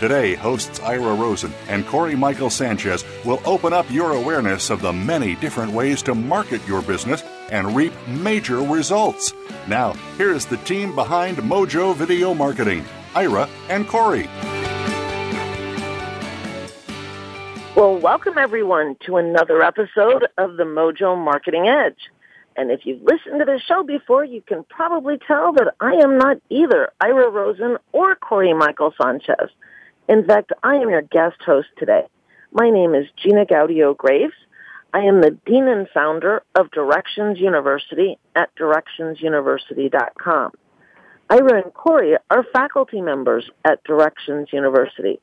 Today, hosts Ira Rosen and Corey Michael Sanchez will open up your awareness of the many different ways to market your business and reap major results. Now, here's the team behind Mojo Video Marketing Ira and Corey. Well, welcome everyone to another episode of the Mojo Marketing Edge. And if you've listened to this show before, you can probably tell that I am not either Ira Rosen or Corey Michael Sanchez. In fact, I am your guest host today. My name is Gina Gaudio Graves. I am the Dean and founder of Directions University at directionsuniversity.com. Ira and Corey are faculty members at Directions University.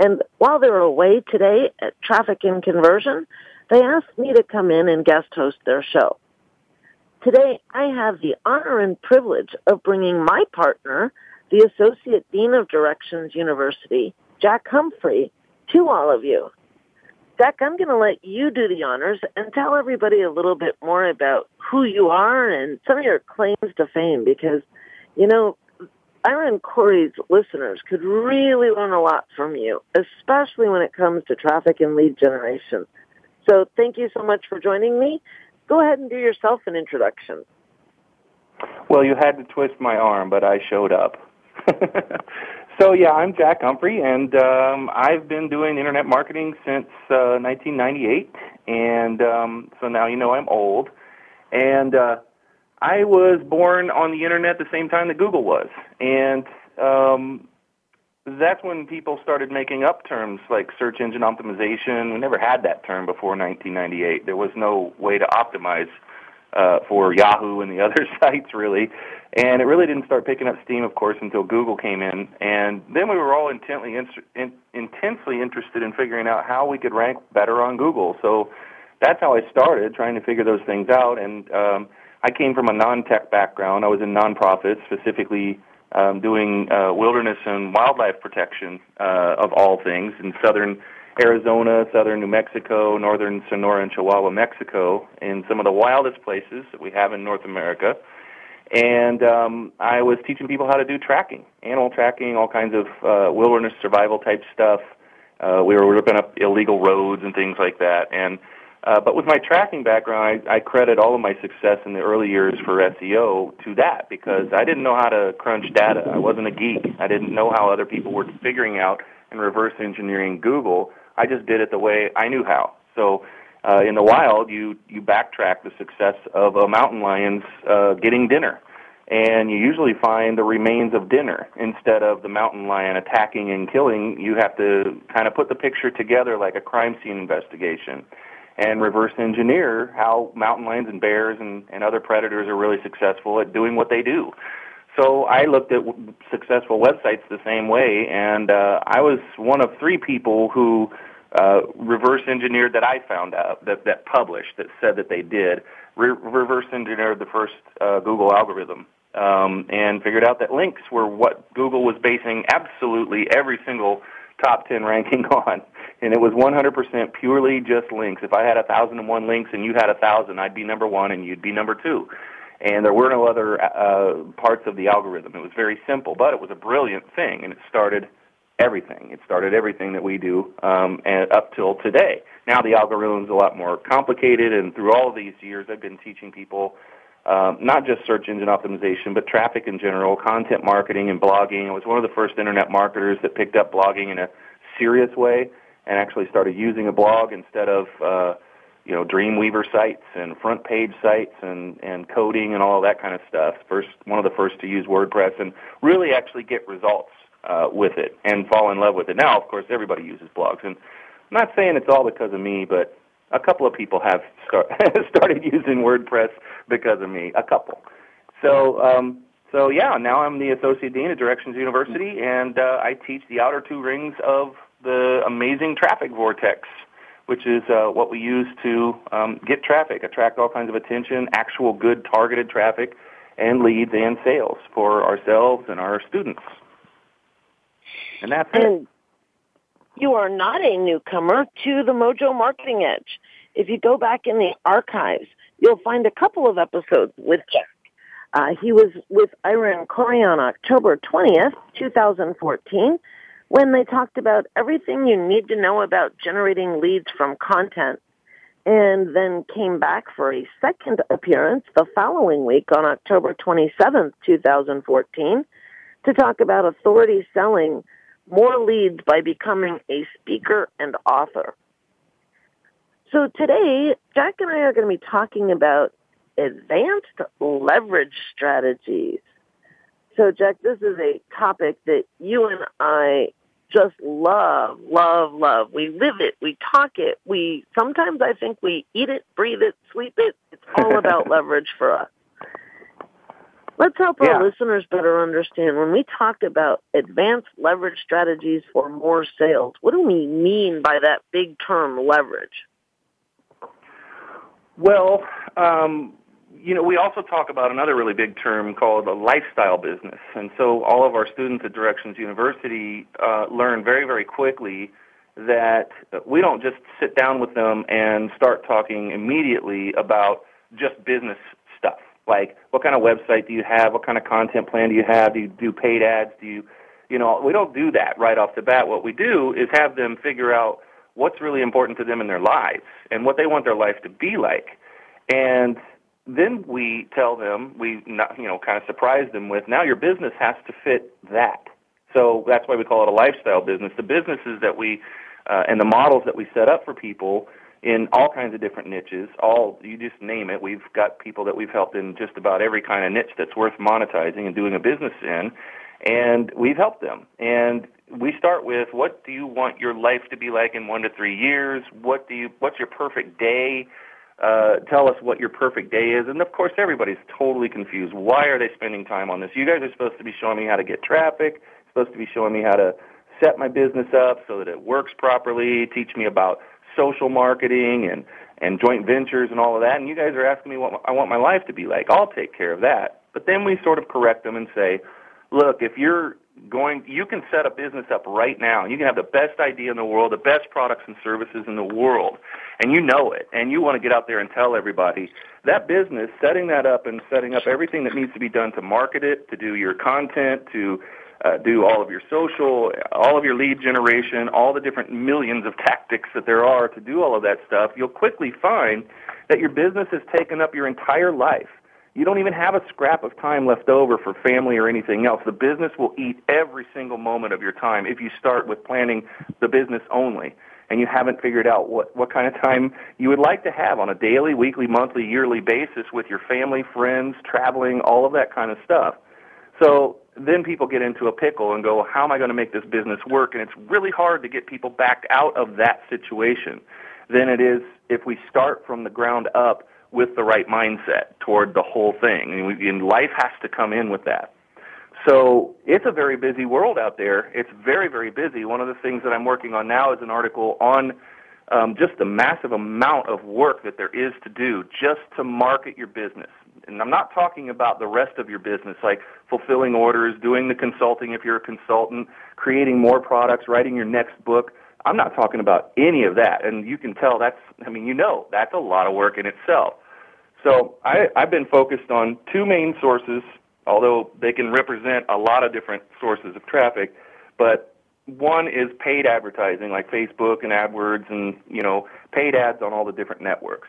And while they're away today at Traffic and Conversion, they asked me to come in and guest host their show. Today, I have the honor and privilege of bringing my partner, the Associate Dean of Directions University, Jack Humphrey, to all of you. Jack, I'm going to let you do the honors and tell everybody a little bit more about who you are and some of your claims to fame because, you know, and Corey's listeners could really learn a lot from you, especially when it comes to traffic and lead generation. So thank you so much for joining me. Go ahead and do yourself an introduction. Well, you had to twist my arm, but I showed up. so yeah, I'm Jack Humphrey, and um, I've been doing internet marketing since uh, 1998, and um, so now you know I'm old. And uh, I was born on the internet the same time that Google was, and um, that's when people started making up terms like search engine optimization. We never had that term before 1998. There was no way to optimize uh, for Yahoo and the other sites really, and it really didn't start picking up steam, of course, until Google came in. And then we were all intently in, in, intensely interested in figuring out how we could rank better on Google. So that's how I started trying to figure those things out. And um, I came from a non-tech background. I was in nonprofits, specifically um, doing uh, wilderness and wildlife protection uh, of all things in southern Arizona, southern New Mexico, northern Sonora and Chihuahua, Mexico, in some of the wildest places that we have in North America. And um, I was teaching people how to do tracking, animal tracking, all kinds of uh, wilderness survival type stuff. Uh, we were ripping up illegal roads and things like that. And uh, but with my tracking background, I, I credit all of my success in the early years for SEO to that because I didn't know how to crunch data. I wasn't a geek. I didn't know how other people were figuring out and reverse engineering Google. I just did it the way I knew how. So uh, in the wild, you you backtrack the success of a mountain lion's uh, getting dinner, and you usually find the remains of dinner instead of the mountain lion attacking and killing. You have to kind of put the picture together like a crime scene investigation and reverse engineer how mountain lions and bears and, and other predators are really successful at doing what they do. So I looked at w- successful websites the same way, and uh, I was one of three people who uh, reverse engineered that I found out that that published that said that they did re- reverse engineered the first uh, Google algorithm um, and figured out that links were what Google was basing absolutely every single top 10 ranking on. And it was 100% purely just links. If I had a 1,001 links and you had a 1,000, I'd be number one and you'd be number two. And there were no other uh, parts of the algorithm. It was very simple, but it was a brilliant thing, and it started everything. It started everything that we do um, and up till today. Now the algorithm's a lot more complicated, and through all these years, I've been teaching people um, not just search engine optimization, but traffic in general, content marketing and blogging. I was one of the first internet marketers that picked up blogging in a serious way and actually started using a blog instead of uh, you know, Dreamweaver sites and front page sites and, and coding and all that kind of stuff. First, one of the first to use WordPress and really actually get results uh, with it and fall in love with it. Now, of course, everybody uses blogs, and I'm not saying it's all because of me, but a couple of people have start, started using WordPress because of me. A couple. So, um, so yeah, now I'm the associate dean at Directions University, and uh, I teach the outer two rings of the amazing traffic vortex which is uh, what we use to um, get traffic, attract all kinds of attention, actual good targeted traffic, and leads and sales for ourselves and our students. And that's and it. You are not a newcomer to the Mojo Marketing Edge. If you go back in the archives, you'll find a couple of episodes with Jack. Uh, he was with Ira and Corey on October 20th, 2014 when they talked about everything you need to know about generating leads from content and then came back for a second appearance the following week on October 27th, 2014 to talk about authority selling more leads by becoming a speaker and author. So today, Jack and I are going to be talking about advanced leverage strategies. So Jack, this is a topic that you and I just love, love, love. We live it. We talk it. We sometimes I think we eat it, breathe it, sleep it. It's all about leverage for us. Let's help Yeah. our listeners better understand when we talk about advanced leverage strategies for more sales. What do we mean by that big term leverage? Well, um, you know, we also talk about another really big term called a lifestyle business. And so all of our students at Directions University uh, learn very, very quickly that we don't just sit down with them and start talking immediately about just business stuff. Like, what kind of website do you have? What kind of content plan do you have? Do you do paid ads? Do you, you know, we don't do that right off the bat. What we do is have them figure out what's really important to them in their lives and what they want their life to be like. And then we tell them, we not, you know kind of surprise them with, now your business has to fit that. So that's why we call it a lifestyle business. The businesses that we uh, and the models that we set up for people in all kinds of different niches, all you just name it. We've got people that we've helped in just about every kind of niche that's worth monetizing and doing a business in, and we've helped them. And we start with what do you want your life to be like in one to three years? What do you what's your perfect day? Uh, tell us what your perfect day is. And of course, everybody's totally confused. Why are they spending time on this? You guys are supposed to be showing me how to get traffic, supposed to be showing me how to set my business up so that it works properly, teach me about social marketing and, and joint ventures and all of that. And you guys are asking me what I want my life to be like. I'll take care of that. But then we sort of correct them and say, look, if you're going, you can set a business up right now. You can have the best idea in the world, the best products and services in the world, and you know it, and you want to get out there and tell everybody that business, setting that up and setting up everything that needs to be done to market it, to do your content, to uh, do all of your social, all of your lead generation, all the different millions of tactics that there are to do all of that stuff, you'll quickly find that your business has taken up your entire life you don't even have a scrap of time left over for family or anything else. The business will eat every single moment of your time if you start with planning the business only and you haven't figured out what, what kind of time you would like to have on a daily, weekly, monthly, yearly basis with your family, friends, traveling, all of that kind of stuff. So then people get into a pickle and go, how am I going to make this business work? And it's really hard to get people back out of that situation than it is if we start from the ground up with the right mindset toward the whole thing. And, and life has to come in with that. So it's a very busy world out there. It's very, very busy. One of the things that I'm working on now is an article on um, just the massive amount of work that there is to do just to market your business. And I'm not talking about the rest of your business, like fulfilling orders, doing the consulting if you're a consultant, creating more products, writing your next book. I'm not talking about any of that. And you can tell that's, I mean, you know, that's a lot of work in itself. So I, I've been focused on two main sources, although they can represent a lot of different sources of traffic. But one is paid advertising, like Facebook and AdWords, and you know, paid ads on all the different networks.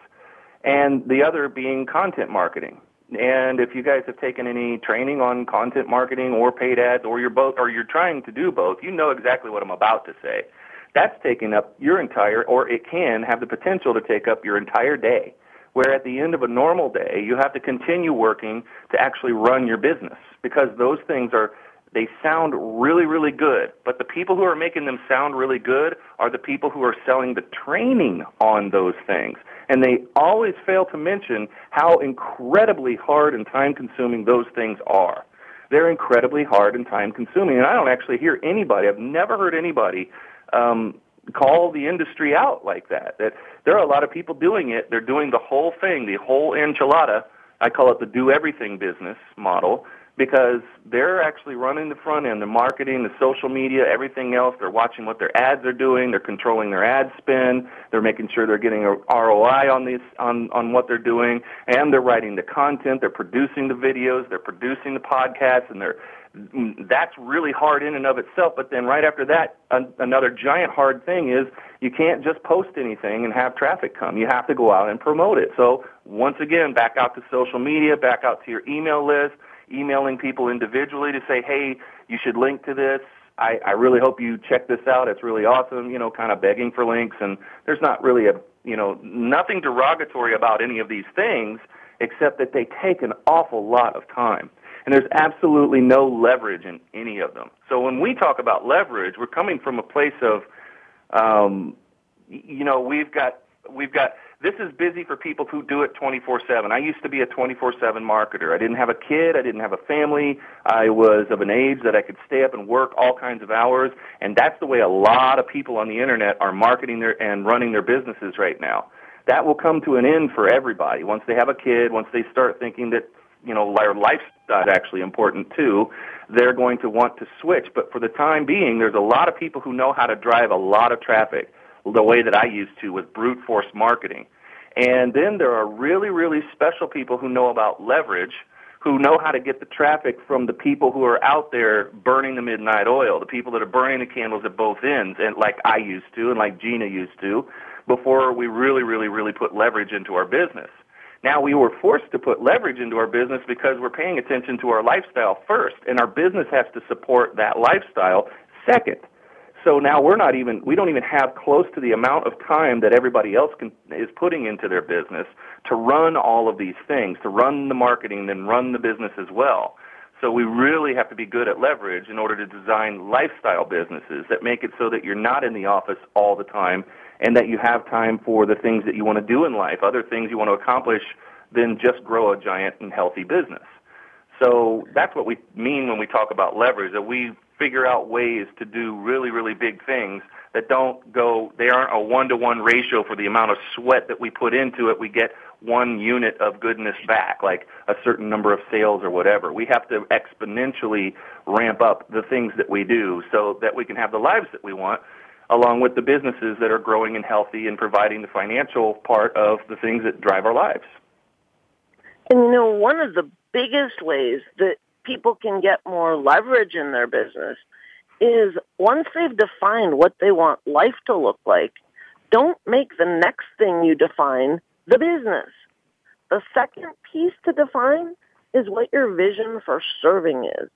And the other being content marketing. And if you guys have taken any training on content marketing or paid ads, or you're both, or you're trying to do both, you know exactly what I'm about to say. that's taking up your entire, or it can have the potential to take up your entire day. Where at the end of a normal day, you have to continue working to actually run your business because those things are, they sound really, really good. But the people who are making them sound really good are the people who are selling the training on those things. And they always fail to mention how incredibly hard and time consuming those things are. They're incredibly hard and time consuming. And I don't actually hear anybody, I've never heard anybody um, call the industry out like that. That there are a lot of people doing it. They're doing the whole thing, the whole enchilada. I call it the do everything business model because they're actually running the front end, the marketing, the social media, everything else. They're watching what their ads are doing. They're controlling their ad spend. They're making sure they're getting a ROI on these on on what they're doing, and they're writing the content. They're producing the videos. They're producing the podcasts, and they're that's really hard in and of itself. But then right after that, an, another giant hard thing is you can't just post anything and have traffic come. You have to go out and promote it. So once again, back out to social media, back out to your email list, emailing people individually to say, hey, you should link to this. I, I really hope you check this out. It's really awesome. You know, kind of begging for links. And there's not really a, you know, nothing derogatory about any of these things except that they take an awful lot of time and there's absolutely no leverage in any of them. So when we talk about leverage, we're coming from a place of, um, you know, we've got we've got this is busy for people who do it 24/7. I used to be a 24/7 marketer. I didn't have a kid, I didn't have a family. I was of an age that I could stay up and work all kinds of hours, and that's the way a lot of people on the internet are marketing their and running their businesses right now. That will come to an end for everybody once they have a kid, once they start thinking that you know, their lifestyle is actually important too, they're going to want to switch. But for the time being, there's a lot of people who know how to drive a lot of traffic the way that I used to with brute force marketing. And then there are really, really special people who know about leverage, who know how to get the traffic from the people who are out there burning the midnight oil, the people that are burning the candles at both ends, and like I used to, and like Gina used to, before we really, really, really put leverage into our business. Now we were forced to put leverage into our business because we're paying attention to our lifestyle first, and our business has to support that lifestyle second. So now we're not even, we don't even have close to the amount of time that everybody else can, is putting into their business to run all of these things, to run the marketing, then run the business as well. So we really have to be good at leverage in order to design lifestyle businesses that make it so that you're not in the office all the time and that you have time for the things that you want to do in life, other things you want to accomplish than just grow a giant and healthy business. So that's what we mean when we talk about leverage, that we figure out ways to do really, really big things that don't go, they aren't a one-to-one ratio for the amount of sweat that we put into it. We get one unit of goodness back, like a certain number of sales or whatever. We have to exponentially ramp up the things that we do so that we can have the lives that we want along with the businesses that are growing and healthy and providing the financial part of the things that drive our lives. And you know, one of the biggest ways that people can get more leverage in their business is once they've defined what they want life to look like, don't make the next thing you define the business. The second piece to define is what your vision for serving is.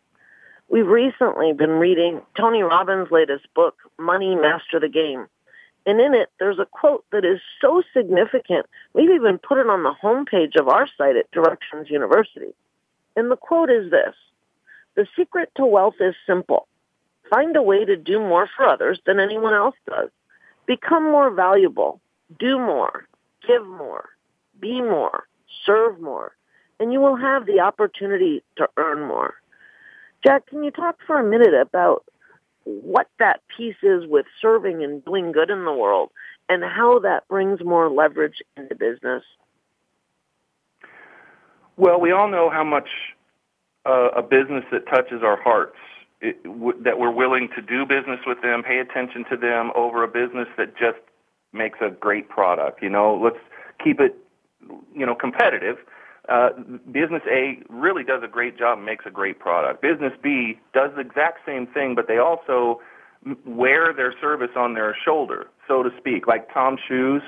We've recently been reading Tony Robbins' latest book, Money Master the Game. And in it, there's a quote that is so significant, we've even put it on the homepage of our site at Directions University. And the quote is this, the secret to wealth is simple. Find a way to do more for others than anyone else does. Become more valuable. Do more. Give more. Be more. Serve more. And you will have the opportunity to earn more. Jack, can you talk for a minute about what that piece is with serving and doing good in the world and how that brings more leverage into business? Well, we all know how much uh, a business that touches our hearts, it, w- that we're willing to do business with them, pay attention to them over a business that just makes a great product. You know, let's keep it, you know, competitive uh, business A really does a great job and makes a great product. Business B does the exact same thing, but they also wear their service on their shoulder, so to speak, like Tom Shoes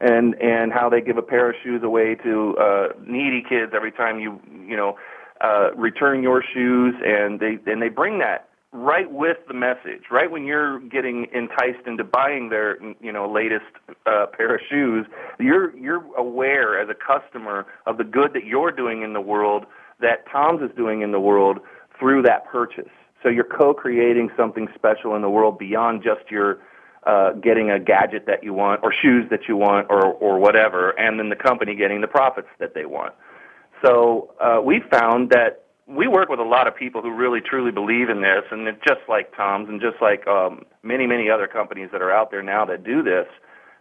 and and how they give a pair of shoes away to uh, needy kids every time you you know uh, return your shoes, and they and they bring that right with the message, right when you're getting enticed into buying their, you know, latest uh, pair of shoes, you're you're aware as a customer of the good that you're doing in the world, that Tom's is doing in the world through that purchase. So you're co-creating something special in the world beyond just your uh, getting a gadget that you want or shoes that you want or or whatever, and then the company getting the profits that they want. So uh, we found that we work with a lot of people who really truly believe in this, and just like Tom's, and just like um, many many other companies that are out there now that do this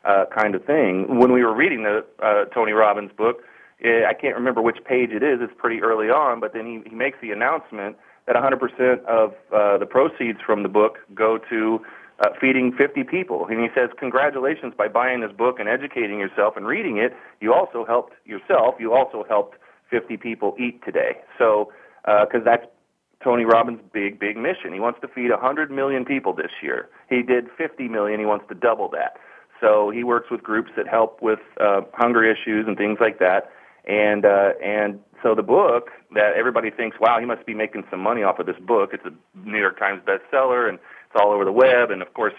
uh, kind of thing. When we were reading the uh, Tony Robbins book, eh, I can't remember which page it is. It's pretty early on, but then he, he makes the announcement that 100% of uh, the proceeds from the book go to uh, feeding 50 people. And he says, congratulations by buying this book and educating yourself and reading it. You also helped yourself. You also helped 50 people eat today. So because uh, that's Tony Robbins' big, big mission. He wants to feed 100 million people this year. He did 50 million. He wants to double that. So he works with groups that help with uh, hunger issues and things like that. And uh, and so the book that everybody thinks, wow, he must be making some money off of this book. It's a New York Times bestseller, and all over the web. And of course,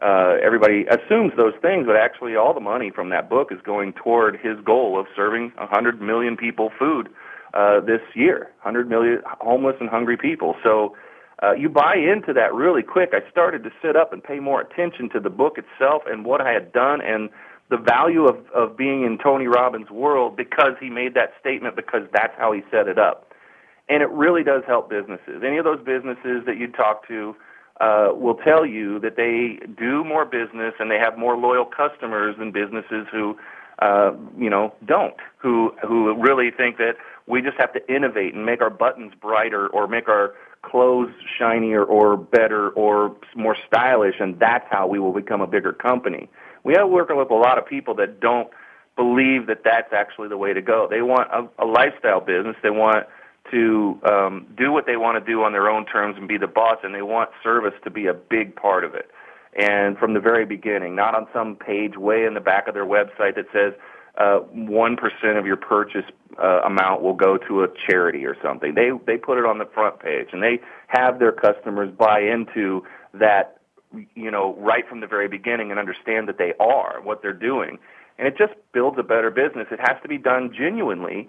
uh, everybody assumes those things, but actually, all the money from that book is going toward his goal of serving 100 million people food uh, this year, 100 million homeless and hungry people. So uh, you buy into that really quick. I started to sit up and pay more attention to the book itself and what I had done and the value of, of being in Tony Robbins' world because he made that statement because that's how he set it up. And it really does help businesses. Any of those businesses that you talk to uh, will tell you that they do more business and they have more loyal customers than businesses who, uh, you know, don't, who, who really think that we just have to innovate and make our buttons brighter or make our clothes shinier or better or more stylish, and that's how we will become a bigger company. We are working with a lot of people that don't believe that that's actually the way to go. They want a, a lifestyle business. They want to um, do what they want to do on their own terms and be the boss, and they want service to be a big part of it. And from the very beginning, not on some page way in the back of their website that says, uh, one uh, of your purchase uh, amount will go to a charity or something. They they put it on the front page, and they have their customers buy into that, you know, right from the very beginning, and understand that they are what they're doing, and it just builds a better business. It has to be done genuinely.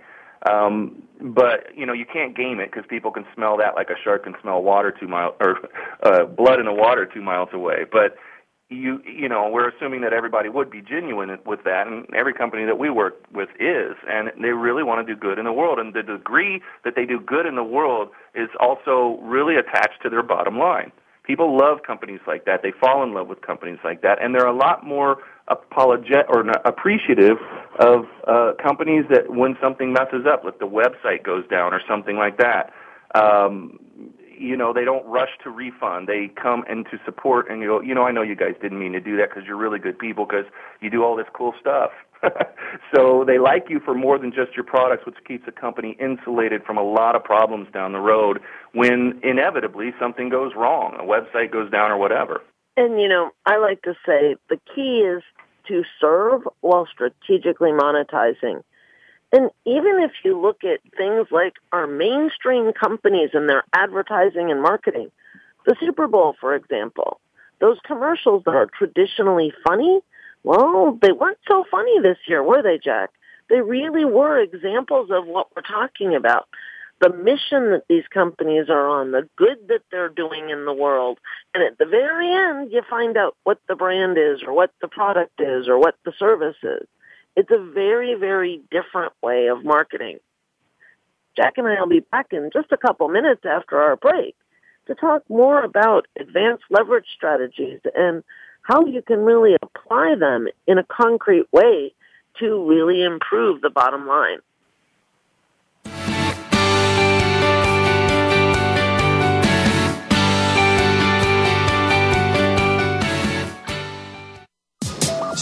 Um, but you know you can't game it because people can smell that like a shark can smell water two miles or uh, blood in the water two miles away. But you you know we're assuming that everybody would be genuine with that and every company that we work with is and they really want to do good in the world. And the degree that they do good in the world is also really attached to their bottom line. People love companies like that. They fall in love with companies like that. And they're a lot more apologetic or appreciative of uh, companies that when something messes up like the website goes down or something like that um, you know, they don't rush to refund. They come in to support and you go, you know, I know you guys didn't mean to do that because you're really good people because you do all this cool stuff. so they like you for more than just your products, which keeps a company insulated from a lot of problems down the road when inevitably something goes wrong, a website goes down or whatever. And, you know, I like to say the key is to serve while strategically monetizing. And even if you look at things like our mainstream companies and their advertising and marketing, the Super Bowl, for example, those commercials that are traditionally funny, well, they weren't so funny this year, were they, Jack? They really were examples of what we're talking about. The mission that these companies are on, the good that they're doing in the world. And at the very end, you find out what the brand is or what the product is or what the service is. It's a very, very different way of marketing. Jack and I will be back in just a couple minutes after our break to talk more about advanced leverage strategies and how you can really apply them in a concrete way to really improve the bottom line.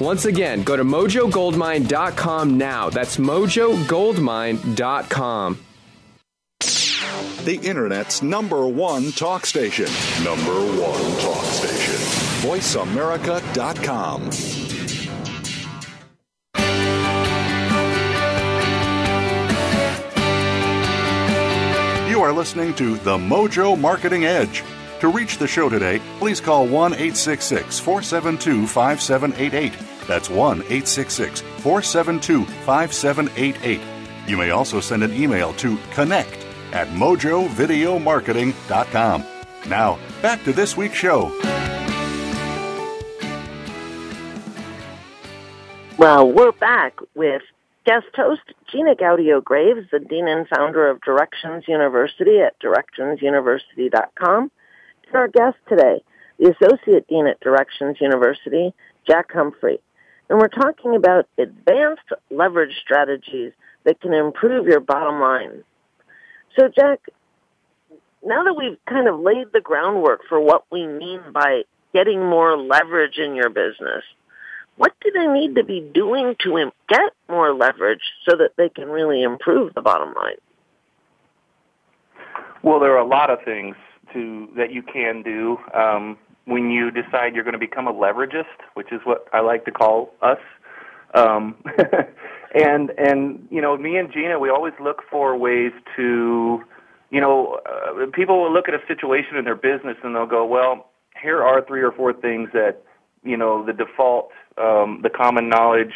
Once again, go to mojogoldmine.com now. That's mojogoldmine.com. The Internet's number one talk station. Number one talk station. VoiceAmerica.com. You are listening to The Mojo Marketing Edge. To reach the show today, please call 1 866 472 5788. That's 1 866 472 5788. You may also send an email to connect at mojovideomarketing.com. Now, back to this week's show. Well, we're back with guest host Gina Gaudio Graves, the dean and founder of Directions University at directionsuniversity.com, and our guest today, the associate dean at Directions University, Jack Humphrey. And we're talking about advanced leverage strategies that can improve your bottom line. So, Jack, now that we've kind of laid the groundwork for what we mean by getting more leverage in your business, what do they need to be doing to get more leverage so that they can really improve the bottom line? Well, there are a lot of things to that you can do um, when you decide you're going to become a leveragist, which is what I like to call us. Um, and and you know, me and Gina, we always look for ways to, you know, uh, people will look at a situation in their business and they'll go, well, here are three or four things that you know the default um, the common knowledge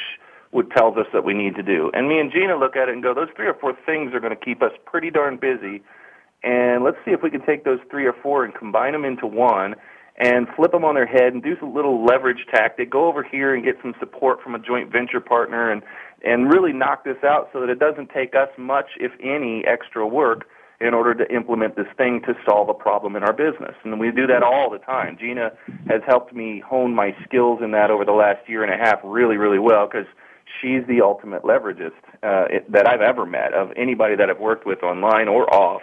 would tells us that we need to do. And me and Gina look at it and go, those three or four things are going to keep us pretty darn busy. And let's see if we can take those three or four and combine them into one and flip them on their head and do some little leverage tactic. Go over here and get some support from a joint venture partner and and really knock this out so that it doesn't take us much, if any, extra work in order to implement this thing to solve a problem in our business. And we do that all the time. Gina has helped me hone my skills in that over the last year and a half really, really well because she's the ultimate leveragist uh, it, that I've ever met of anybody that I've worked with online or off.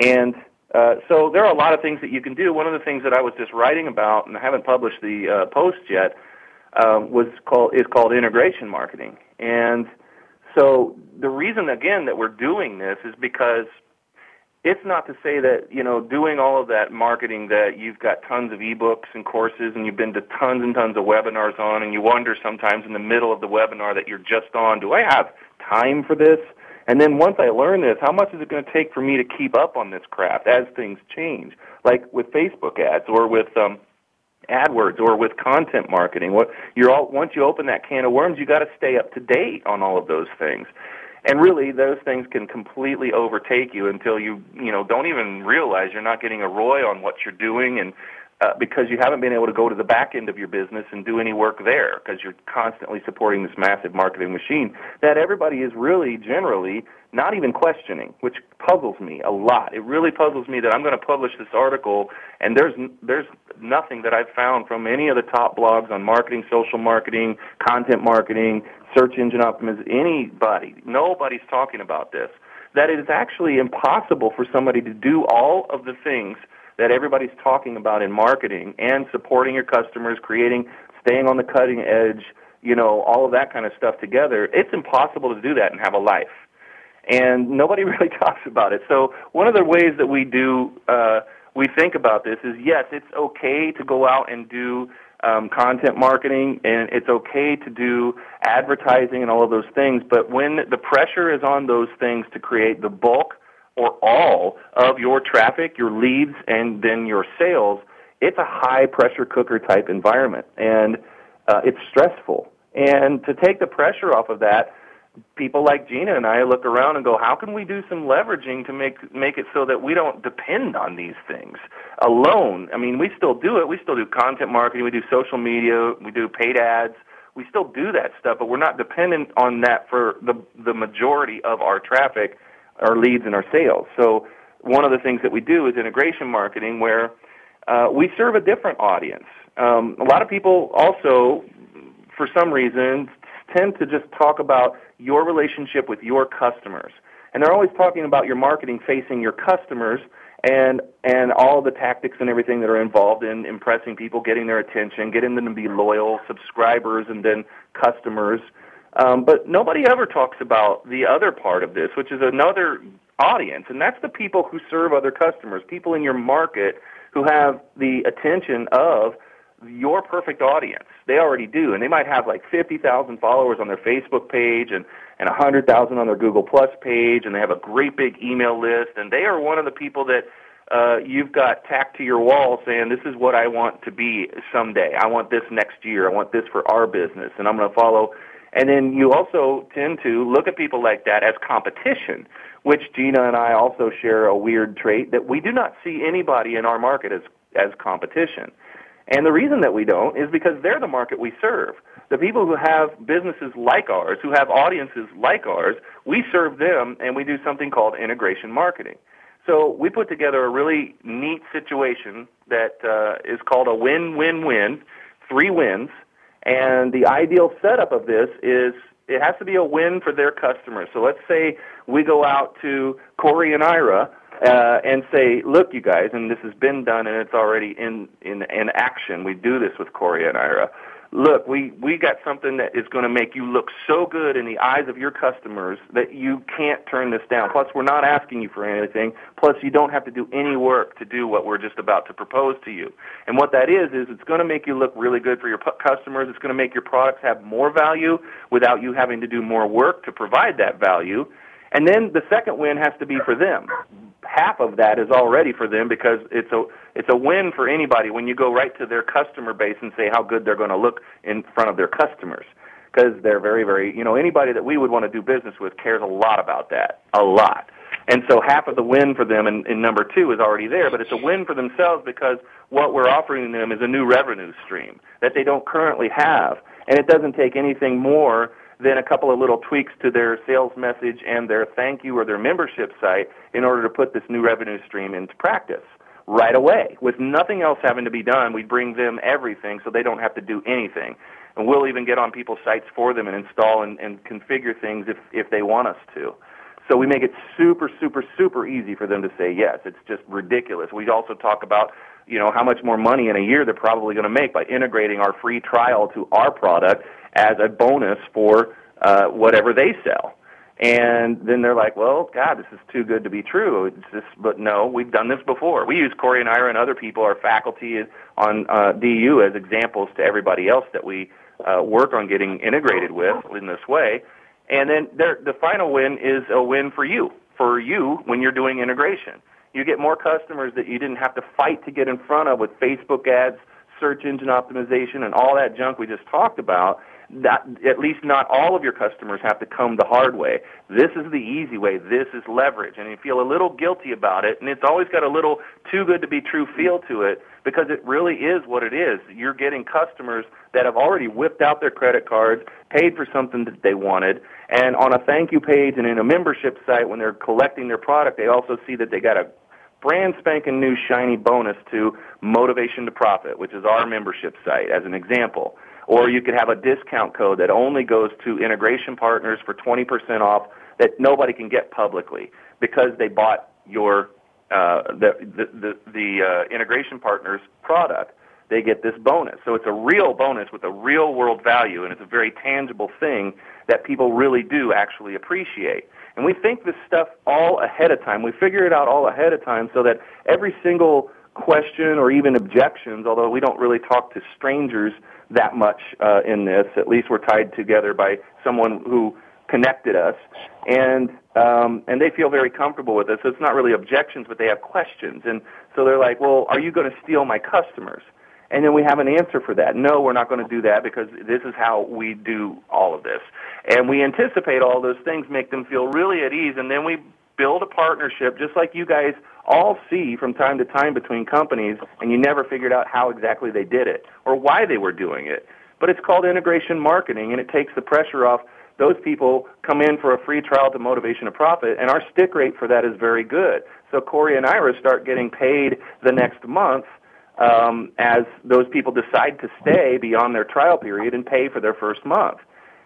And uh, so there are a lot of things that you can do. One of the things that I was just writing about, and I haven't published the uh, post yet, um, was called is called integration marketing. And so the reason again that we're doing this is because it's not to say that you know doing all of that marketing that you've got tons of ebooks and courses and you've been to tons and tons of webinars on and you wonder sometimes in the middle of the webinar that you're just on do i have time for this and then once i learn this how much is it going to take for me to keep up on this crap as things change like with facebook ads or with um AdWords or with content marketing. What you're all once you open that can of worms, you got to stay up to date on all of those things and really those things can completely overtake you until you you know don't even realize you're not getting a ROI on what you're doing and uh, because you haven't been able to go to the back end of your business and do any work there because you're constantly supporting this massive marketing machine that everybody is really generally not even questioning, which puzzles me a lot. It really puzzles me that I'm going to publish this article and there's there's nothing that I've found from any of the top blogs on marketing, social marketing, content marketing, search engine optimization, anybody, nobody's talking about this. That it is actually impossible for somebody to do all of the things that everybody's talking about in marketing and supporting your customers, creating, staying on the cutting edge, you know, all of that kind of stuff together. It's impossible to do that and have a life and nobody really talks about it. So one of the ways that we do uh, we think about this is yes, it's okay to go out and do um, content marketing, and it's okay to do advertising and all of those things. But when the pressure is on those things to create the bulk or all of your traffic, your leads, and then your sales, it's a high pressure cooker type environment, and uh, it's stressful. And to take the pressure off of that, people like Gina and I look around and go, how can we do some leveraging to make make it so that we don't depend on these things alone? I mean, we still do it. We still do content marketing. We do social media. We do paid ads. We still do that stuff, but we're not dependent on that for the the majority of our traffic, our leads, and our sales. So one of the things that we do is integration marketing, where uh, we serve a different audience. Um, a lot of people also, for some reason, tend to just talk about your relationship with your customers. And they're always talking about your marketing facing your customers and and all the tactics and everything that are involved in impressing people, getting their attention, getting them to be loyal subscribers and then customers. Um, but nobody ever talks about the other part of this, which is another audience, and that's the people who serve other customers, people in your market who have the attention of your perfect audience. They already do, and they might have like 50,000 followers on their Facebook page and and 100,000 on their Google Plus page, and they have a great big email list, and they are one of the people that uh, you've got tacked to your wall saying, "This is what I want to be someday. I want this next year. I want this for our business, and I'm going to follow." And then you also tend to look at people like that as competition, which Gina and I also share a weird trait that we do not see anybody in our market as as competition. And the reason that we don't is because they're the market we serve. The people who have businesses like ours, who have audiences like ours, we serve them and we do something called integration marketing. So we put together a really neat situation that uh, is called a win-win-win, three wins. And the ideal setup of this is it has to be a win for their customers. So let's say we go out to Corey and Ira uh, and say, look, you guys, and this has been done and it's already in, in, in action. We do this with Corey and Ira. Look, we, we got something that is going to make you look so good in the eyes of your customers that you can't turn this down. Plus, we're not asking you for anything. Plus, you don't have to do any work to do what we're just about to propose to you. And what that is, is it's going to make you look really good for your customers. It's going to make your products have more value without you having to do more work to provide that value. And then the second win has to be for them. Half of that is already for them because it's a it's a win for anybody when you go right to their customer base and say how good they're going to look in front of their customers. Because they're very very you know anybody that we would want to do business with cares a lot about that a lot. And so half of the win for them in, in number two is already there but it's a win for themselves because what we're offering them is a new revenue stream that they don't currently have. And it doesn't take anything more then a couple of little tweaks to their sales message and their thank you or their membership site in order to put this new revenue stream into practice right away with nothing else having to be done. We bring them everything so they don't have to do anything. And we'll even get on people's sites for them and install and, and configure things if, if they want us to. So we make it super, super, super easy for them to say yes. It's just ridiculous. We also talk about, you know, how much more money in a year they're probably going to make by integrating our free trial to our product as a bonus for uh, whatever they sell. And then they're like, well, God, this is too good to be true. It's just, but no, we've done this before. We use Corey and Ira and other people, our faculty on uh, DU as examples to everybody else that we uh, work on getting integrated with in this way. And then there, the final win is a win for you, for you when you're doing integration. You get more customers that you didn't have to fight to get in front of with Facebook ads, search engine optimization, and all that junk we just talked about that at least not all of your customers have to come the hard way. This is the easy way. This is leverage. And you feel a little guilty about it, and it's always got a little too good to be true feel to it because it really is what it is. You're getting customers that have already whipped out their credit cards, paid for something that they wanted, and on a thank you page and in a membership site when they're collecting their product, they also see that they got a brand spanking new shiny bonus to Motivation to Profit, which is our membership site as an example. Or you could have a discount code that only goes to integration partners for 20% off that nobody can get publicly because they bought your uh, the the the, the uh, integration partners product. They get this bonus. So it's a real bonus with a real world value, and it's a very tangible thing that people really do actually appreciate. And we think this stuff all ahead of time. We figure it out all ahead of time so that every single question or even objections, although we don't really talk to strangers that much uh, in this. At least we're tied together by someone who connected us, and um, and they feel very comfortable with us. So it's not really objections, but they have questions, and so they're like, "Well, are you going to steal my customers?" And then we have an answer for that. No, we're not going to do that because this is how we do all of this. And we anticipate all those things, make them feel really at ease, and then we build a partnership just like you guys all see from time to time between companies, and you never figured out how exactly they did it or why they were doing it. But it's called integration marketing, and it takes the pressure off. Those people come in for a free trial to motivation to profit, and our stick rate for that is very good. So Corey and Ira start getting paid the next month um, as those people decide to stay beyond their trial period and pay for their first month.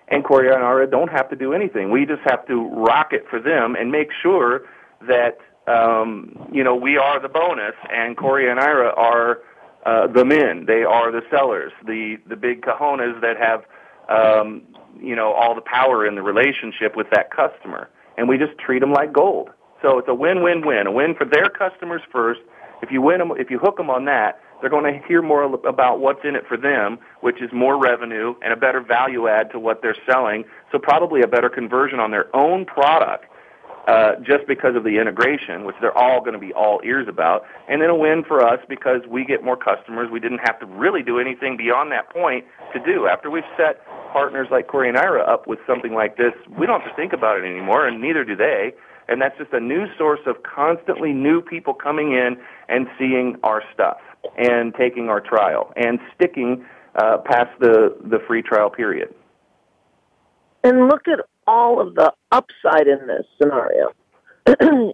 And Corey and Ira don't have to do anything. We just have to rock it for them and make sure that um, you know, we are the bonus, and Corey and Ira are uh, the men. They are the sellers, the the big cojones that have, um, you know, all the power in the relationship with that customer, and we just treat them like gold. So it's a win-win-win, a win for their customers first. If you win them, if you hook them on that, they're going to hear more about what's in it for them, which is more revenue and a better value add to what they're selling. So probably a better conversion on their own product uh, just because of the integration, which they're all going to be all ears about, and then a win for us because we get more customers. We didn't have to really do anything beyond that point to do. After we've set partners like Corey and Ira up with something like this, we don't have to think about it anymore, and neither do they. And that's just a new source of constantly new people coming in and seeing our stuff and taking our trial and sticking uh, past the, the free trial period. And look at all of the upside in this scenario.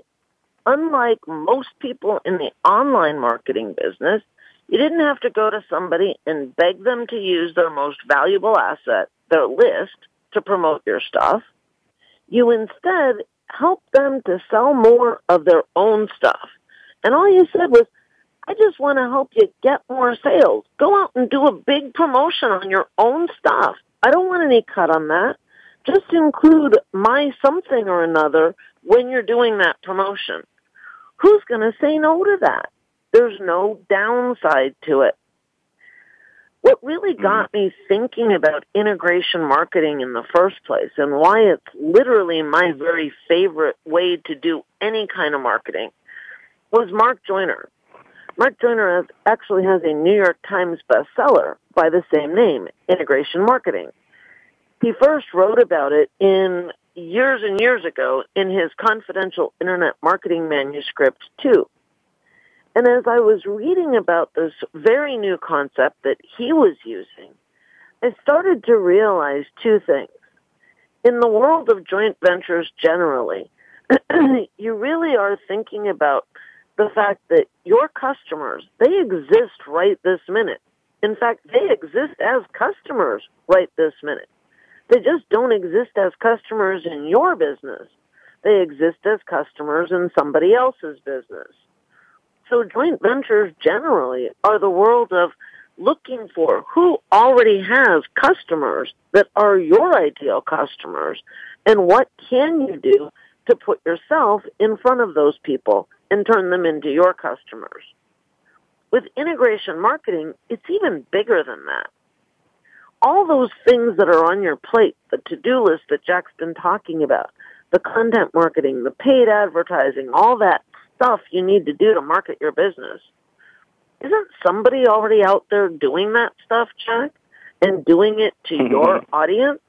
Unlike most people in the online marketing business, you didn't have to go to somebody and beg them to use their most valuable asset, their list, to promote your stuff. You instead helped them to sell more of their own stuff. And all you said was, I just want to help you get more sales. Go out and do a big promotion on your own stuff. I don't want any cut on that just include my something or another when you're doing that promotion. Who's going to say no to that? There's no downside to it. What really mm-hmm. got me thinking about integration marketing in the first place and why it's literally my very favorite way to do any kind of marketing was Mark Joyner. Mark Joyner has, actually has a New York Times bestseller by the same name, Integration Marketing. He first wrote about it in years and years ago in his confidential internet marketing manuscript too. And as I was reading about this very new concept that he was using, I started to realize two things. In the world of joint ventures generally, you really are thinking about the fact that your customers, they exist right this minute. In fact, they exist as customers right this minute. They just don't exist as customers in your business. They exist as customers in somebody else's business. So joint ventures generally are the world of looking for who already has customers that are your ideal customers and what can you do to put yourself in front of those people and turn them into your customers. With integration marketing, it's even bigger than that all those things that are on your plate, the to-do list that Jack's been talking about, the content marketing, the paid advertising, all that stuff you need to do to market your business. Isn't somebody already out there doing that stuff, Jack? and doing it to mm-hmm. your audience?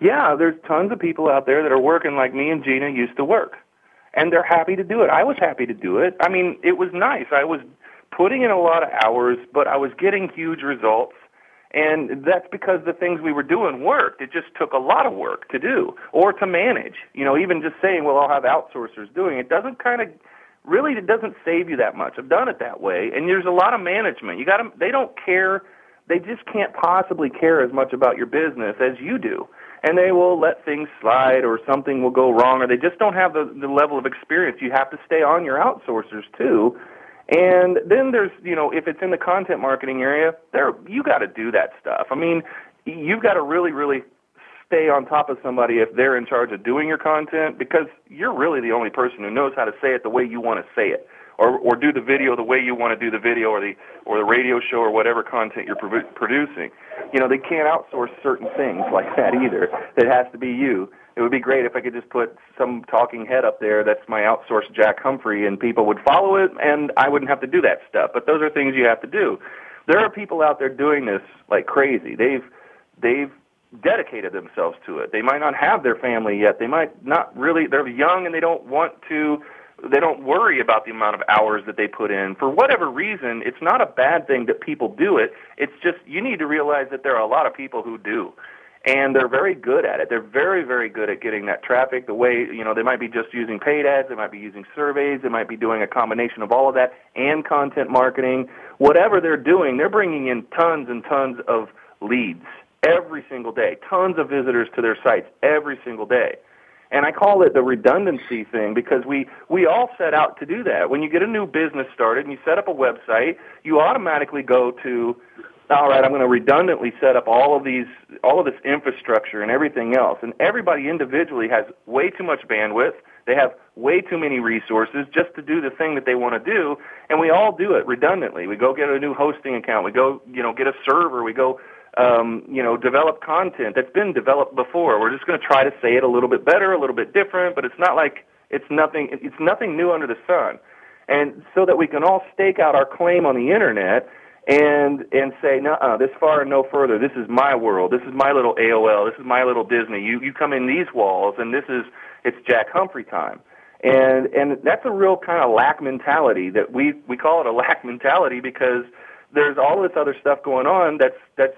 Yeah, there's tons of people out there that are working like me and Gina used to work. And they're happy to do it. I was happy to do it. I mean, it was nice. I was putting in a lot of hours, but I was getting huge results. And that's because the things we were doing worked. It just took a lot of work to do or to manage. You know, even just saying, well, I'll have outsourcers doing it doesn't kind of really it doesn't save you that much. I've done it that way, and there's a lot of management. You got to they don't care. They just can't possibly care as much about your business as you do. And they will let things slide or something will go wrong or they just don't have the, the level of experience. You have to stay on your outsourcers too and then there's, you know, if it's in the content marketing area, there you got to do that stuff. I mean, you've got to really, really stay on top of somebody if they're in charge of doing your content because you're really the only person who knows how to say it the way you want to say it or or do the video the way you want to do the video or the or the radio show or whatever content you're pro- producing. You know, they can't outsource certain things like that either. It has to be you it would be great if I could just put some talking head up there that's my outsourced Jack Humphrey and people would follow it and I wouldn't have to do that stuff. But those are things you have to do. There are people out there doing this like crazy. They've they've dedicated themselves to it. They might not have their family yet. They might not really they're young and they don't want to they don't worry about the amount of hours that they put in. For whatever reason, it's not a bad thing that people do it. It's just you need to realize that there are a lot of people who do and they're very good at it. They're very, very good at getting that traffic. The way you know they might be just using paid ads, they might be using surveys, they might be doing a combination of all of that and content marketing. Whatever they're doing, they're bringing in tons and tons of leads every single day, tons of visitors to their sites every single day. And I call it the redundancy thing because we, we all set out to do that. When you get a new business started and you set up a website, you automatically go to all right, I'm going to redundantly set up all of these, all of this infrastructure and everything else. And everybody individually has way too much bandwidth. They have way too many resources just to do the thing that they want to do. And we all do it redundantly. We go get a new hosting account. We go, you know, get a server. We go, um, you know, develop content that's been developed before. We're just going to try to say it a little bit better, a little bit different, but it's not like it's nothing, it's nothing new under the sun. And so that we can all stake out our claim on the internet and and say, no, this far and no further. This is my world. This is my little AOL. This is my little Disney. You you come in these walls, and this is it's Jack Humphrey time. And and that's a real kind of lack mentality that we we call it a lack mentality because there's all this other stuff going on that's that's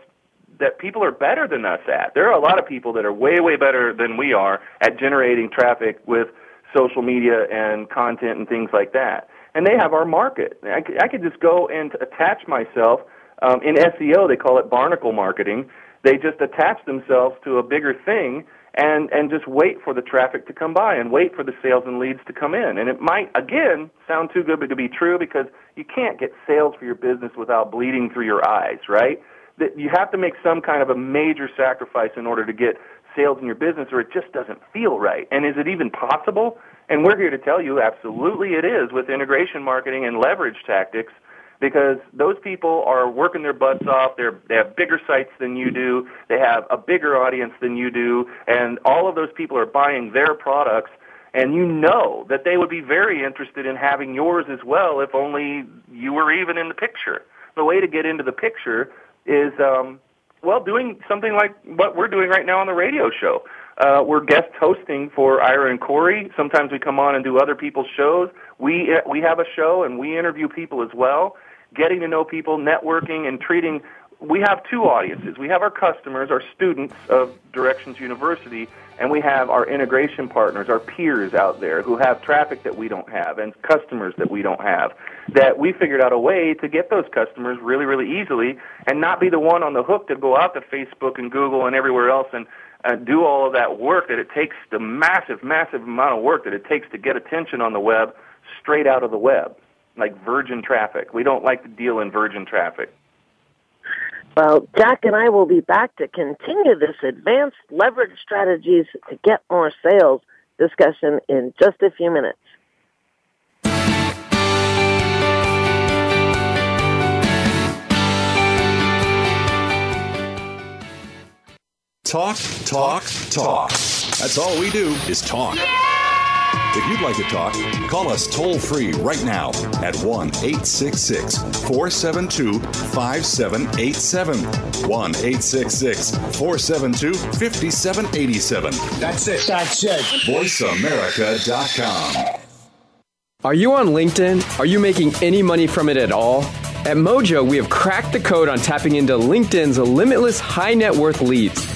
that people are better than us at. There are a lot of people that are way way better than we are at generating traffic with social media and content and things like that and they have our market. I could, I could just go and attach myself. Um, in SEO, they call it barnacle marketing. They just attach themselves to a bigger thing and and just wait for the traffic to come by and wait for the sales and leads to come in. And it might again sound too good to be true because you can't get sales for your business without bleeding through your eyes, right? That you have to make some kind of a major sacrifice in order to get sales in your business or it just doesn't feel right. And is it even possible? And we're here to tell you absolutely it is with integration marketing and leverage tactics because those people are working their butts off. They're, they have bigger sites than you do. They have a bigger audience than you do. And all of those people are buying their products. And you know that they would be very interested in having yours as well if only you were even in the picture. The way to get into the picture is, um, well, doing something like what we're doing right now on the radio show. Uh, we're guest hosting for Ira and Corey. Sometimes we come on and do other people's shows. We uh, we have a show and we interview people as well, getting to know people, networking, and treating. We have two audiences. We have our customers, our students of Directions University, and we have our integration partners, our peers out there who have traffic that we don't have and customers that we don't have. That we figured out a way to get those customers really, really easily and not be the one on the hook to go out to Facebook and Google and everywhere else and uh, do all of that work that it takes, the massive, massive amount of work that it takes to get attention on the web straight out of the web, like virgin traffic. We don't like to deal in virgin traffic. Well, Jack and I will be back to continue this advanced leverage strategies to get more sales discussion in just a few minutes. Talk, talk, talk. That's all we do is talk. Yeah! If you'd like to talk, call us toll free right now at 1 866 472 5787. 1 866 472 5787. That's it. That's it. VoiceAmerica.com. Are you on LinkedIn? Are you making any money from it at all? At Mojo, we have cracked the code on tapping into LinkedIn's limitless high net worth leads.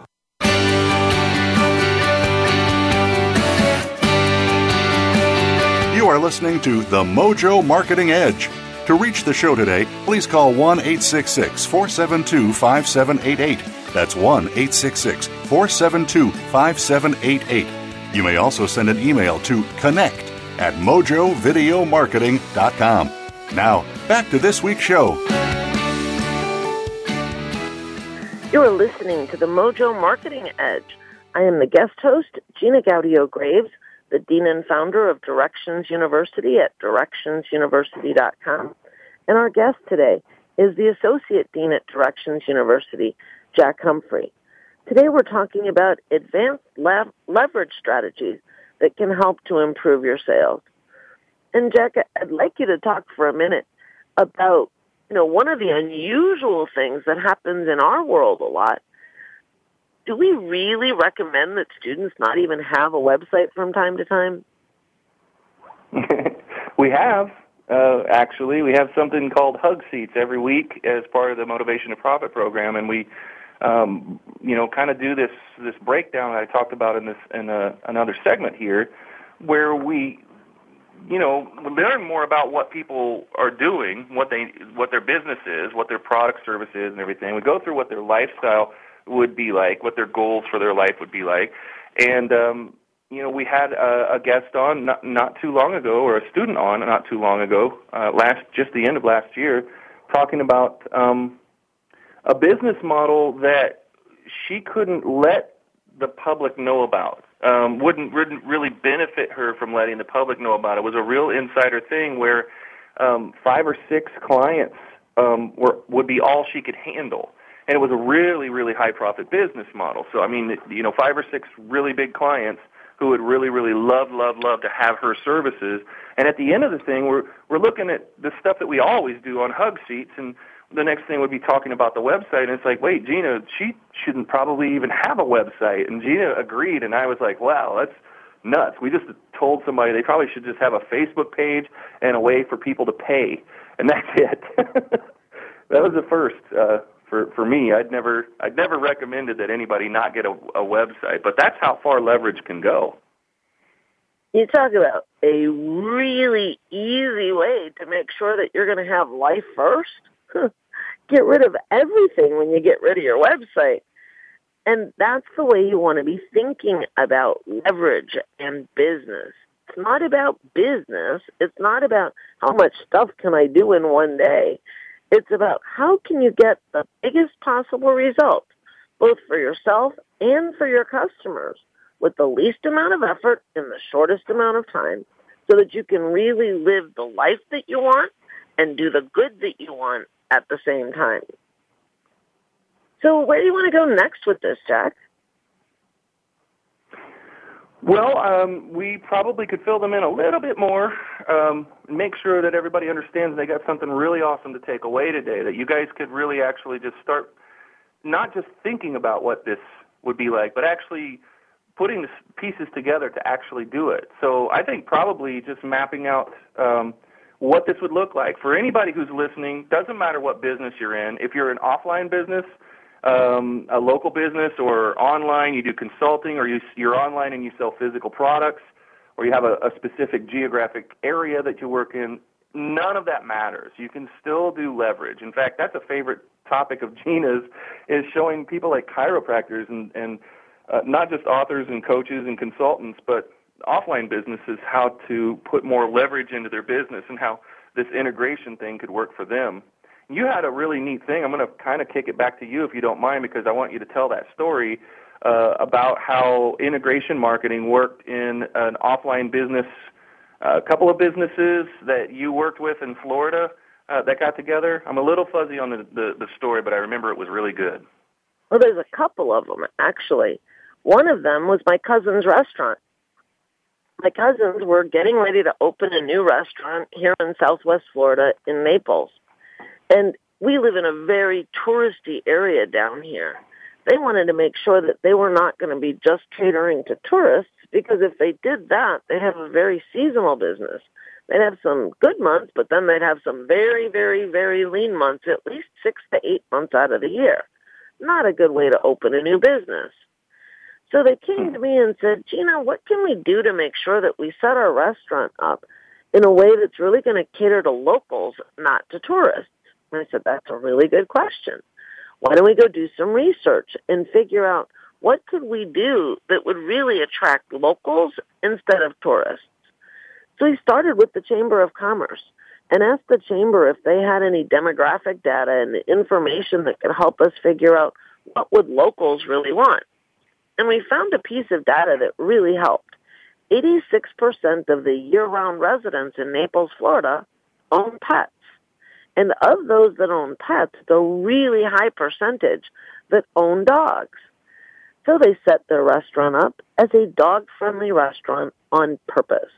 are listening to The Mojo Marketing Edge. To reach the show today, please call 1 866 472 5788. That's 1 866 472 5788. You may also send an email to connect at mojovideomarketing.com. Now, back to this week's show. You are listening to the Mojo Marketing Edge. I am the guest host, Gina Gaudio Graves the dean and founder of Directions University at directionsuniversity.com. And our guest today is the associate dean at Directions University, Jack Humphrey. Today we're talking about advanced lev- leverage strategies that can help to improve your sales. And Jack, I'd like you to talk for a minute about, you know, one of the unusual things that happens in our world a lot do we really recommend that students not even have a website from time to time? we have. Uh, actually, we have something called Hug Seats every week as part of the Motivation to Profit program, and we, um, you know, kind of do this this breakdown that I talked about in this in a, another segment here, where we, you know, learn more about what people are doing, what they what their business is, what their product service is, and everything. We go through what their lifestyle would be like, what their goals for their life would be like. And um, you know, we had a, a guest on not, not too long ago, or a student on not too long ago, uh, last just the end of last year, talking about um, a business model that she couldn't let the public know about. Um, wouldn't wouldn't really benefit her from letting the public know about it. was a real insider thing where um, five or six clients um, were would be all she could handle and it was a really, really high profit business model. So I mean, you know, five or six really big clients who would really, really love, love, love to have her services. And at the end of the thing, we're we're looking at the stuff that we always do on Hug Seats, and the next thing would be talking about the website. And it's like, wait, Gina, she shouldn't probably even have a website. And Gina agreed, and I was like, wow, that's nuts. We just told somebody they probably should just have a Facebook page and a way for people to pay, and that's it. that was the first. Uh, for for me, I'd never I'd never recommended that anybody not get a, a website, but that's how far leverage can go. You talk about a really easy way to make sure that you're going to have life first. get rid of everything when you get rid of your website. And that's the way you want to be thinking about leverage and business. It's not about business. It's not about how much stuff can I do in one day. It's about how can you get the biggest possible result, both for yourself and for your customers, with the least amount of effort in the shortest amount of time so that you can really live the life that you want and do the good that you want at the same time. So where do you want to go next with this, Jack? Well, um, we probably could fill them in a little bit more, um, make sure that everybody understands they got something really awesome to take away today, that you guys could really actually just start not just thinking about what this would be like, but actually putting the pieces together to actually do it. So I think probably just mapping out um, what this would look like for anybody who's listening. Doesn't matter what business you're in. If you're an offline business, um, a local business or online, you do consulting, or you, you're online and you sell physical products, or you have a, a specific geographic area that you work in, none of that matters. You can still do leverage. In fact, that's a favorite topic of Gina's is showing people like chiropractors and, and uh, not just authors and coaches and consultants, but offline businesses how to put more leverage into their business and how this integration thing could work for them you had a really neat thing. I'm going to kind of kick it back to you if you don't mind, because I want you to tell that story uh, about how integration marketing worked in an offline business. Uh, a couple of businesses that you worked with in Florida uh, that got together. I'm a little fuzzy on the, the, the story, but I remember it was really good. Well, there's a couple of them actually. One of them was my cousin's restaurant. My cousins were getting ready to open a new restaurant here in Southwest Florida in Naples and we live in a very touristy area down here. They wanted to make sure that they were not going to be just catering to tourists because if they did that, they'd have a very seasonal business. They'd have some good months, but then they'd have some very, very, very lean months, at least six to eight months out of the year. Not a good way to open a new business. So they came to me and said, Gina, what can we do to make sure that we set our restaurant up in a way that's really going to cater to locals, not to tourists? And I said, that's a really good question. Why don't we go do some research and figure out what could we do that would really attract locals instead of tourists? So he started with the Chamber of Commerce and asked the Chamber if they had any demographic data and information that could help us figure out what would locals really want. And we found a piece of data that really helped. 86% of the year-round residents in Naples, Florida own pets. And of those that own pets, the really high percentage that own dogs. So they set their restaurant up as a dog-friendly restaurant on purpose.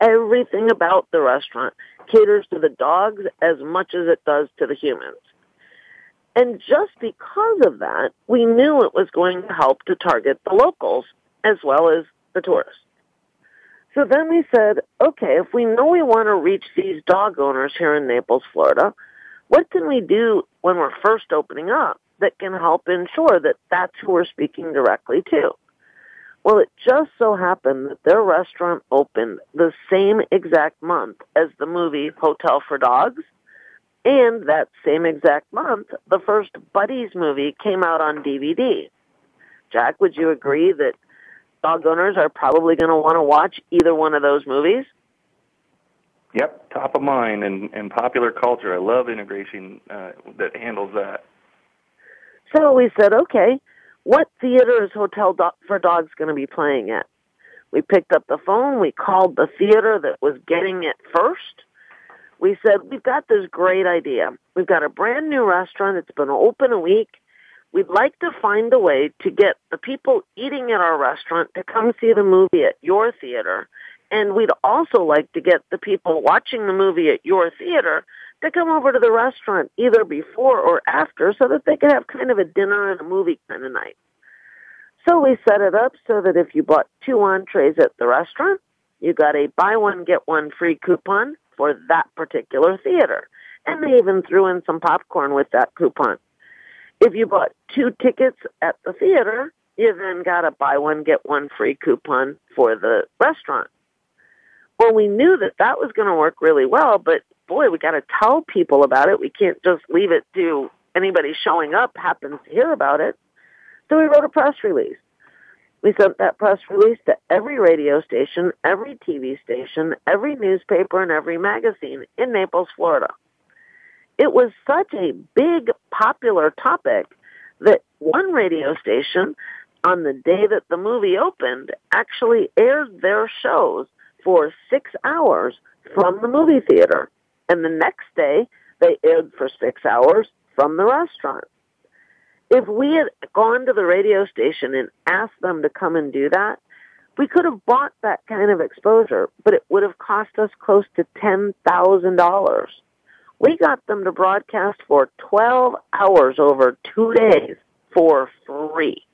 Everything about the restaurant caters to the dogs as much as it does to the humans. And just because of that, we knew it was going to help to target the locals as well as the tourists. So then we said, okay, if we know we want to reach these dog owners here in Naples, Florida, what can we do when we're first opening up that can help ensure that that's who we're speaking directly to? Well, it just so happened that their restaurant opened the same exact month as the movie Hotel for Dogs. And that same exact month, the first Buddies movie came out on DVD. Jack, would you agree that dog owners are probably going to want to watch either one of those movies? Yep, top of mind and, and popular culture. I love integration uh, that handles that. So we said, okay, what theater is Hotel Do- for Dogs going to be playing at? We picked up the phone. We called the theater that was getting it first. We said, we've got this great idea. We've got a brand new restaurant. It's been open a week. We'd like to find a way to get the people eating at our restaurant to come see the movie at your theater and we'd also like to get the people watching the movie at your theater to come over to the restaurant either before or after so that they could have kind of a dinner and a movie kind of night. So we set it up so that if you bought two entrees at the restaurant, you got a buy one, get one free coupon for that particular theater. And they even threw in some popcorn with that coupon. If you bought two tickets at the theater, you then got a buy one, get one free coupon for the restaurant. Well, we knew that that was going to work really well, but boy, we got to tell people about it. We can't just leave it to anybody showing up happens to hear about it. So we wrote a press release. We sent that press release to every radio station, every TV station, every newspaper, and every magazine in Naples, Florida. It was such a big, popular topic that one radio station on the day that the movie opened actually aired their shows for six hours from the movie theater. And the next day, they aired for six hours from the restaurant. If we had gone to the radio station and asked them to come and do that, we could have bought that kind of exposure, but it would have cost us close to $10,000. We got them to broadcast for 12 hours over two days for free.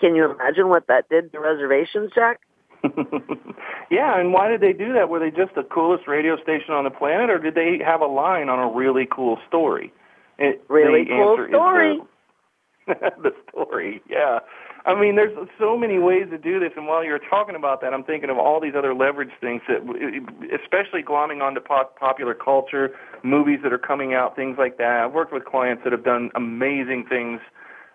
Can you imagine what that did to reservations, Jack? yeah, and why did they do that? Were they just the coolest radio station on the planet, or did they have a line on a really cool story? It, really cool story. The, story, yeah. I mean, there's so many ways to do this, and while you're talking about that, I'm thinking of all these other leverage things that, especially glomming onto pop, popular culture, movies that are coming out, things like that. I've worked with clients that have done amazing things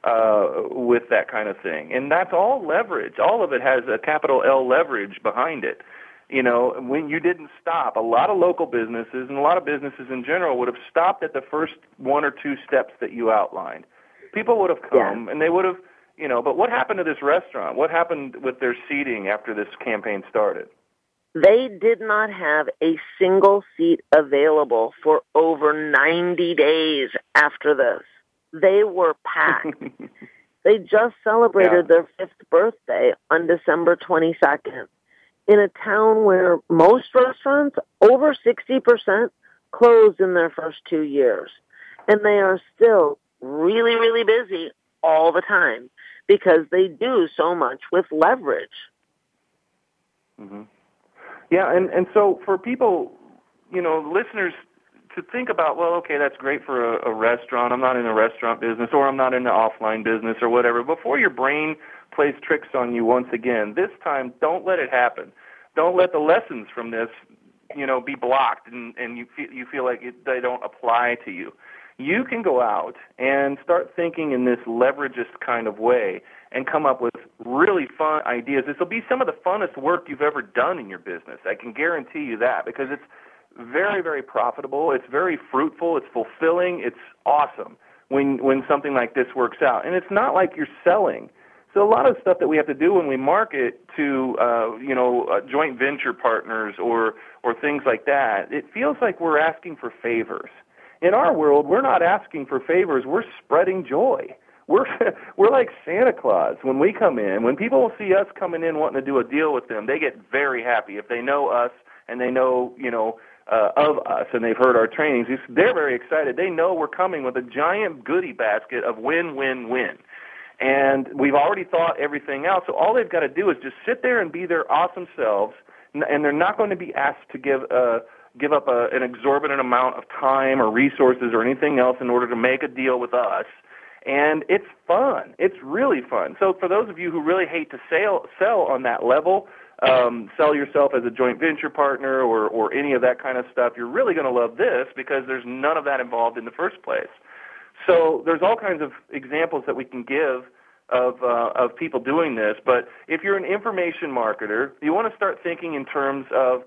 uh, with that kind of thing. And that's all leverage. All of it has a capital L leverage behind it. You know, when you didn't stop, a lot of local businesses and a lot of businesses in general would have stopped at the first one or two steps that you outlined. People would have come yeah. and they would have, you know, but what happened to this restaurant? What happened with their seating after this campaign started? They did not have a single seat available for over 90 days after this. They were packed. they just celebrated yeah. their fifth birthday on December 22nd in a town where most restaurants, over 60%, closed in their first two years. And they are still really, really busy all the time because they do so much with leverage. Mm-hmm. Yeah, and, and so for people, you know, listeners to think about, well, okay, that's great for a, a restaurant. I'm not in the restaurant business, or I'm not in the offline business, or whatever. Before your brain plays tricks on you once again, this time, don't let it happen. Don't let the lessons from this, you know, be blocked, and and you feel you feel like it, they don't apply to you. You can go out and start thinking in this leverageist kind of way and come up with really fun ideas. This will be some of the funnest work you've ever done in your business. I can guarantee you that because it's very, very profitable. It's very fruitful. It's fulfilling. It's awesome when when something like this works out. And it's not like you're selling. So a lot of stuff that we have to do when we market to uh, you know uh, joint venture partners or or things like that, it feels like we're asking for favors. In our world, we're not asking for favors. We're spreading joy. We're we're like Santa Claus when we come in. When people see us coming in wanting to do a deal with them, they get very happy if they know us and they know you know uh, of us and they've heard our trainings, they're very excited. They know we're coming with a giant goodie basket of win, win, win. And we've already thought everything out. So all they've got to do is just sit there and be their awesome selves. And they're not going to be asked to give uh, give up a, an exorbitant amount of time or resources or anything else in order to make a deal with us. And it's fun. It's really fun. So for those of you who really hate to sell sell on that level, um, sell yourself as a joint venture partner or, or any of that kind of stuff, you're really going to love this because there's none of that involved in the first place. So there's all kinds of examples that we can give of uh, of people doing this. But if you're an information marketer, you want to start thinking in terms of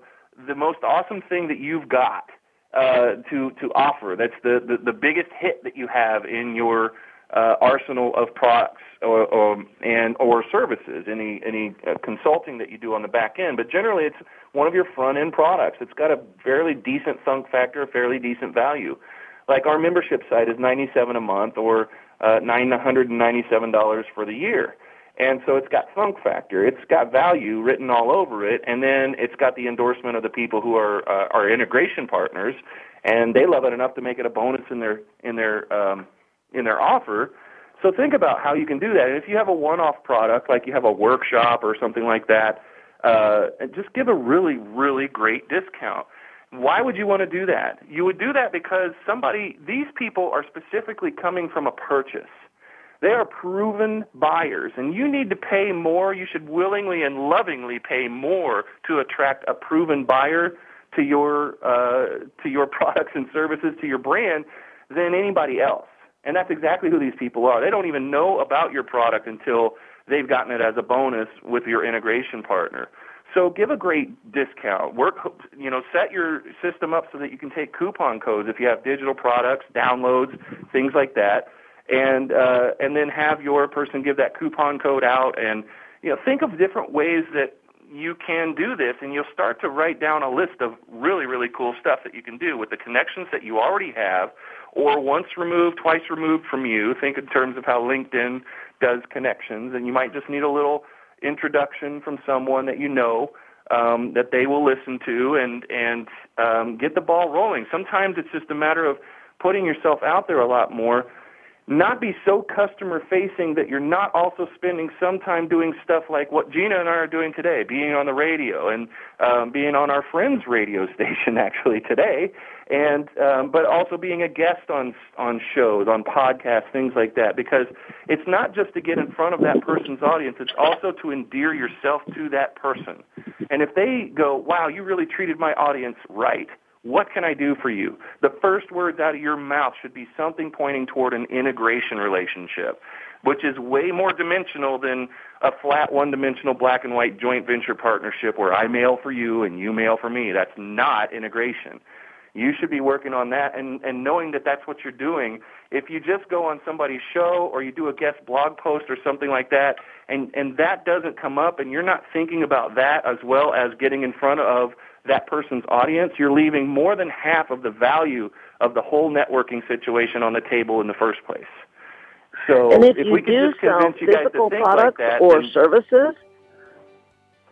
the most awesome thing that you've got uh, to to offer. That's the, the the biggest hit that you have in your uh, arsenal of products or, or and or services, any any uh, consulting that you do on the back end. But generally, it's one of your front end products. It's got a fairly decent thunk factor, a fairly decent value. Like our membership site is ninety seven a month or uh, nine hundred and ninety seven dollars for the year. And so it's got thunk factor. It's got value written all over it, and then it's got the endorsement of the people who are uh, our integration partners, and they love it enough to make it a bonus in their in their um, in their offer. So think about how you can do that. And if you have a one-off product, like you have a workshop or something like that, uh, just give a really, really great discount. Why would you want to do that? You would do that because somebody, these people are specifically coming from a purchase. They are proven buyers, and you need to pay more. You should willingly and lovingly pay more to attract a proven buyer to your uh, to your products and services to your brand than anybody else. And that's exactly who these people are. They don't even know about your product until they've gotten it as a bonus with your integration partner. So give a great discount. Work, you know, set your system up so that you can take coupon codes if you have digital products, downloads, things like that, and uh, and then have your person give that coupon code out. And you know, think of different ways that you can do this, and you'll start to write down a list of really, really cool stuff that you can do with the connections that you already have, or once removed, twice removed from you. Think in terms of how LinkedIn does connections, and you might just need a little introduction from someone that you know um, that they will listen to and and um, get the ball rolling. Sometimes it's just a matter of putting yourself out there a lot more. Not be so customer facing that you're not also spending some time doing stuff like what Gina and I are doing today, being on the radio and um, being on our friend's radio station actually today, and um, but also being a guest on on shows, on podcasts, things like that. Because it's not just to get in front of that person's audience; it's also to endear yourself to that person. And if they go, "Wow, you really treated my audience right," what can I do for you? The first words out of your mouth should be something pointing toward an integration relationship, which is way more dimensional than a flat one-dimensional black and white joint venture partnership where I mail for you and you mail for me. That's not integration you should be working on that and, and knowing that that's what you're doing. If you just go on somebody's show or you do a guest blog post or something like that, and, and that doesn't come up and you're not thinking about that as well as getting in front of that person's audience, you're leaving more than half of the value of the whole networking situation on the table in the first place. So and if, if you we do just convince sell you guys physical to think products like that, or then, services,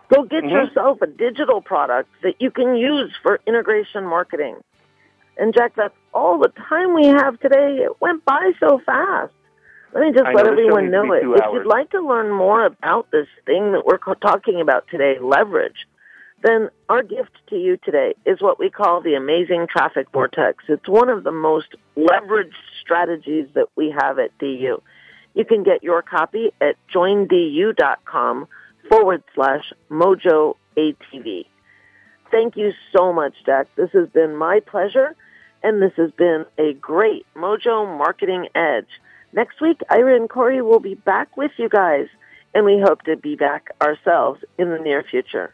go get Mhm. yourself a digital product that you can use for integration marketing. And Jack, that's all the time we have today. It went by so fast. Let me just I let know, everyone know it. If hours. you'd like to learn more about this thing that we're talking about today, leverage, then our gift to you today is what we call the amazing traffic vortex. It's one of the most leveraged strategies that we have at DU. You can get your copy at joindu.com forward slash mojo ATV. Thank you so much, Jack. This has been my pleasure, and this has been a great Mojo Marketing Edge. Next week, Ira and Corey will be back with you guys, and we hope to be back ourselves in the near future.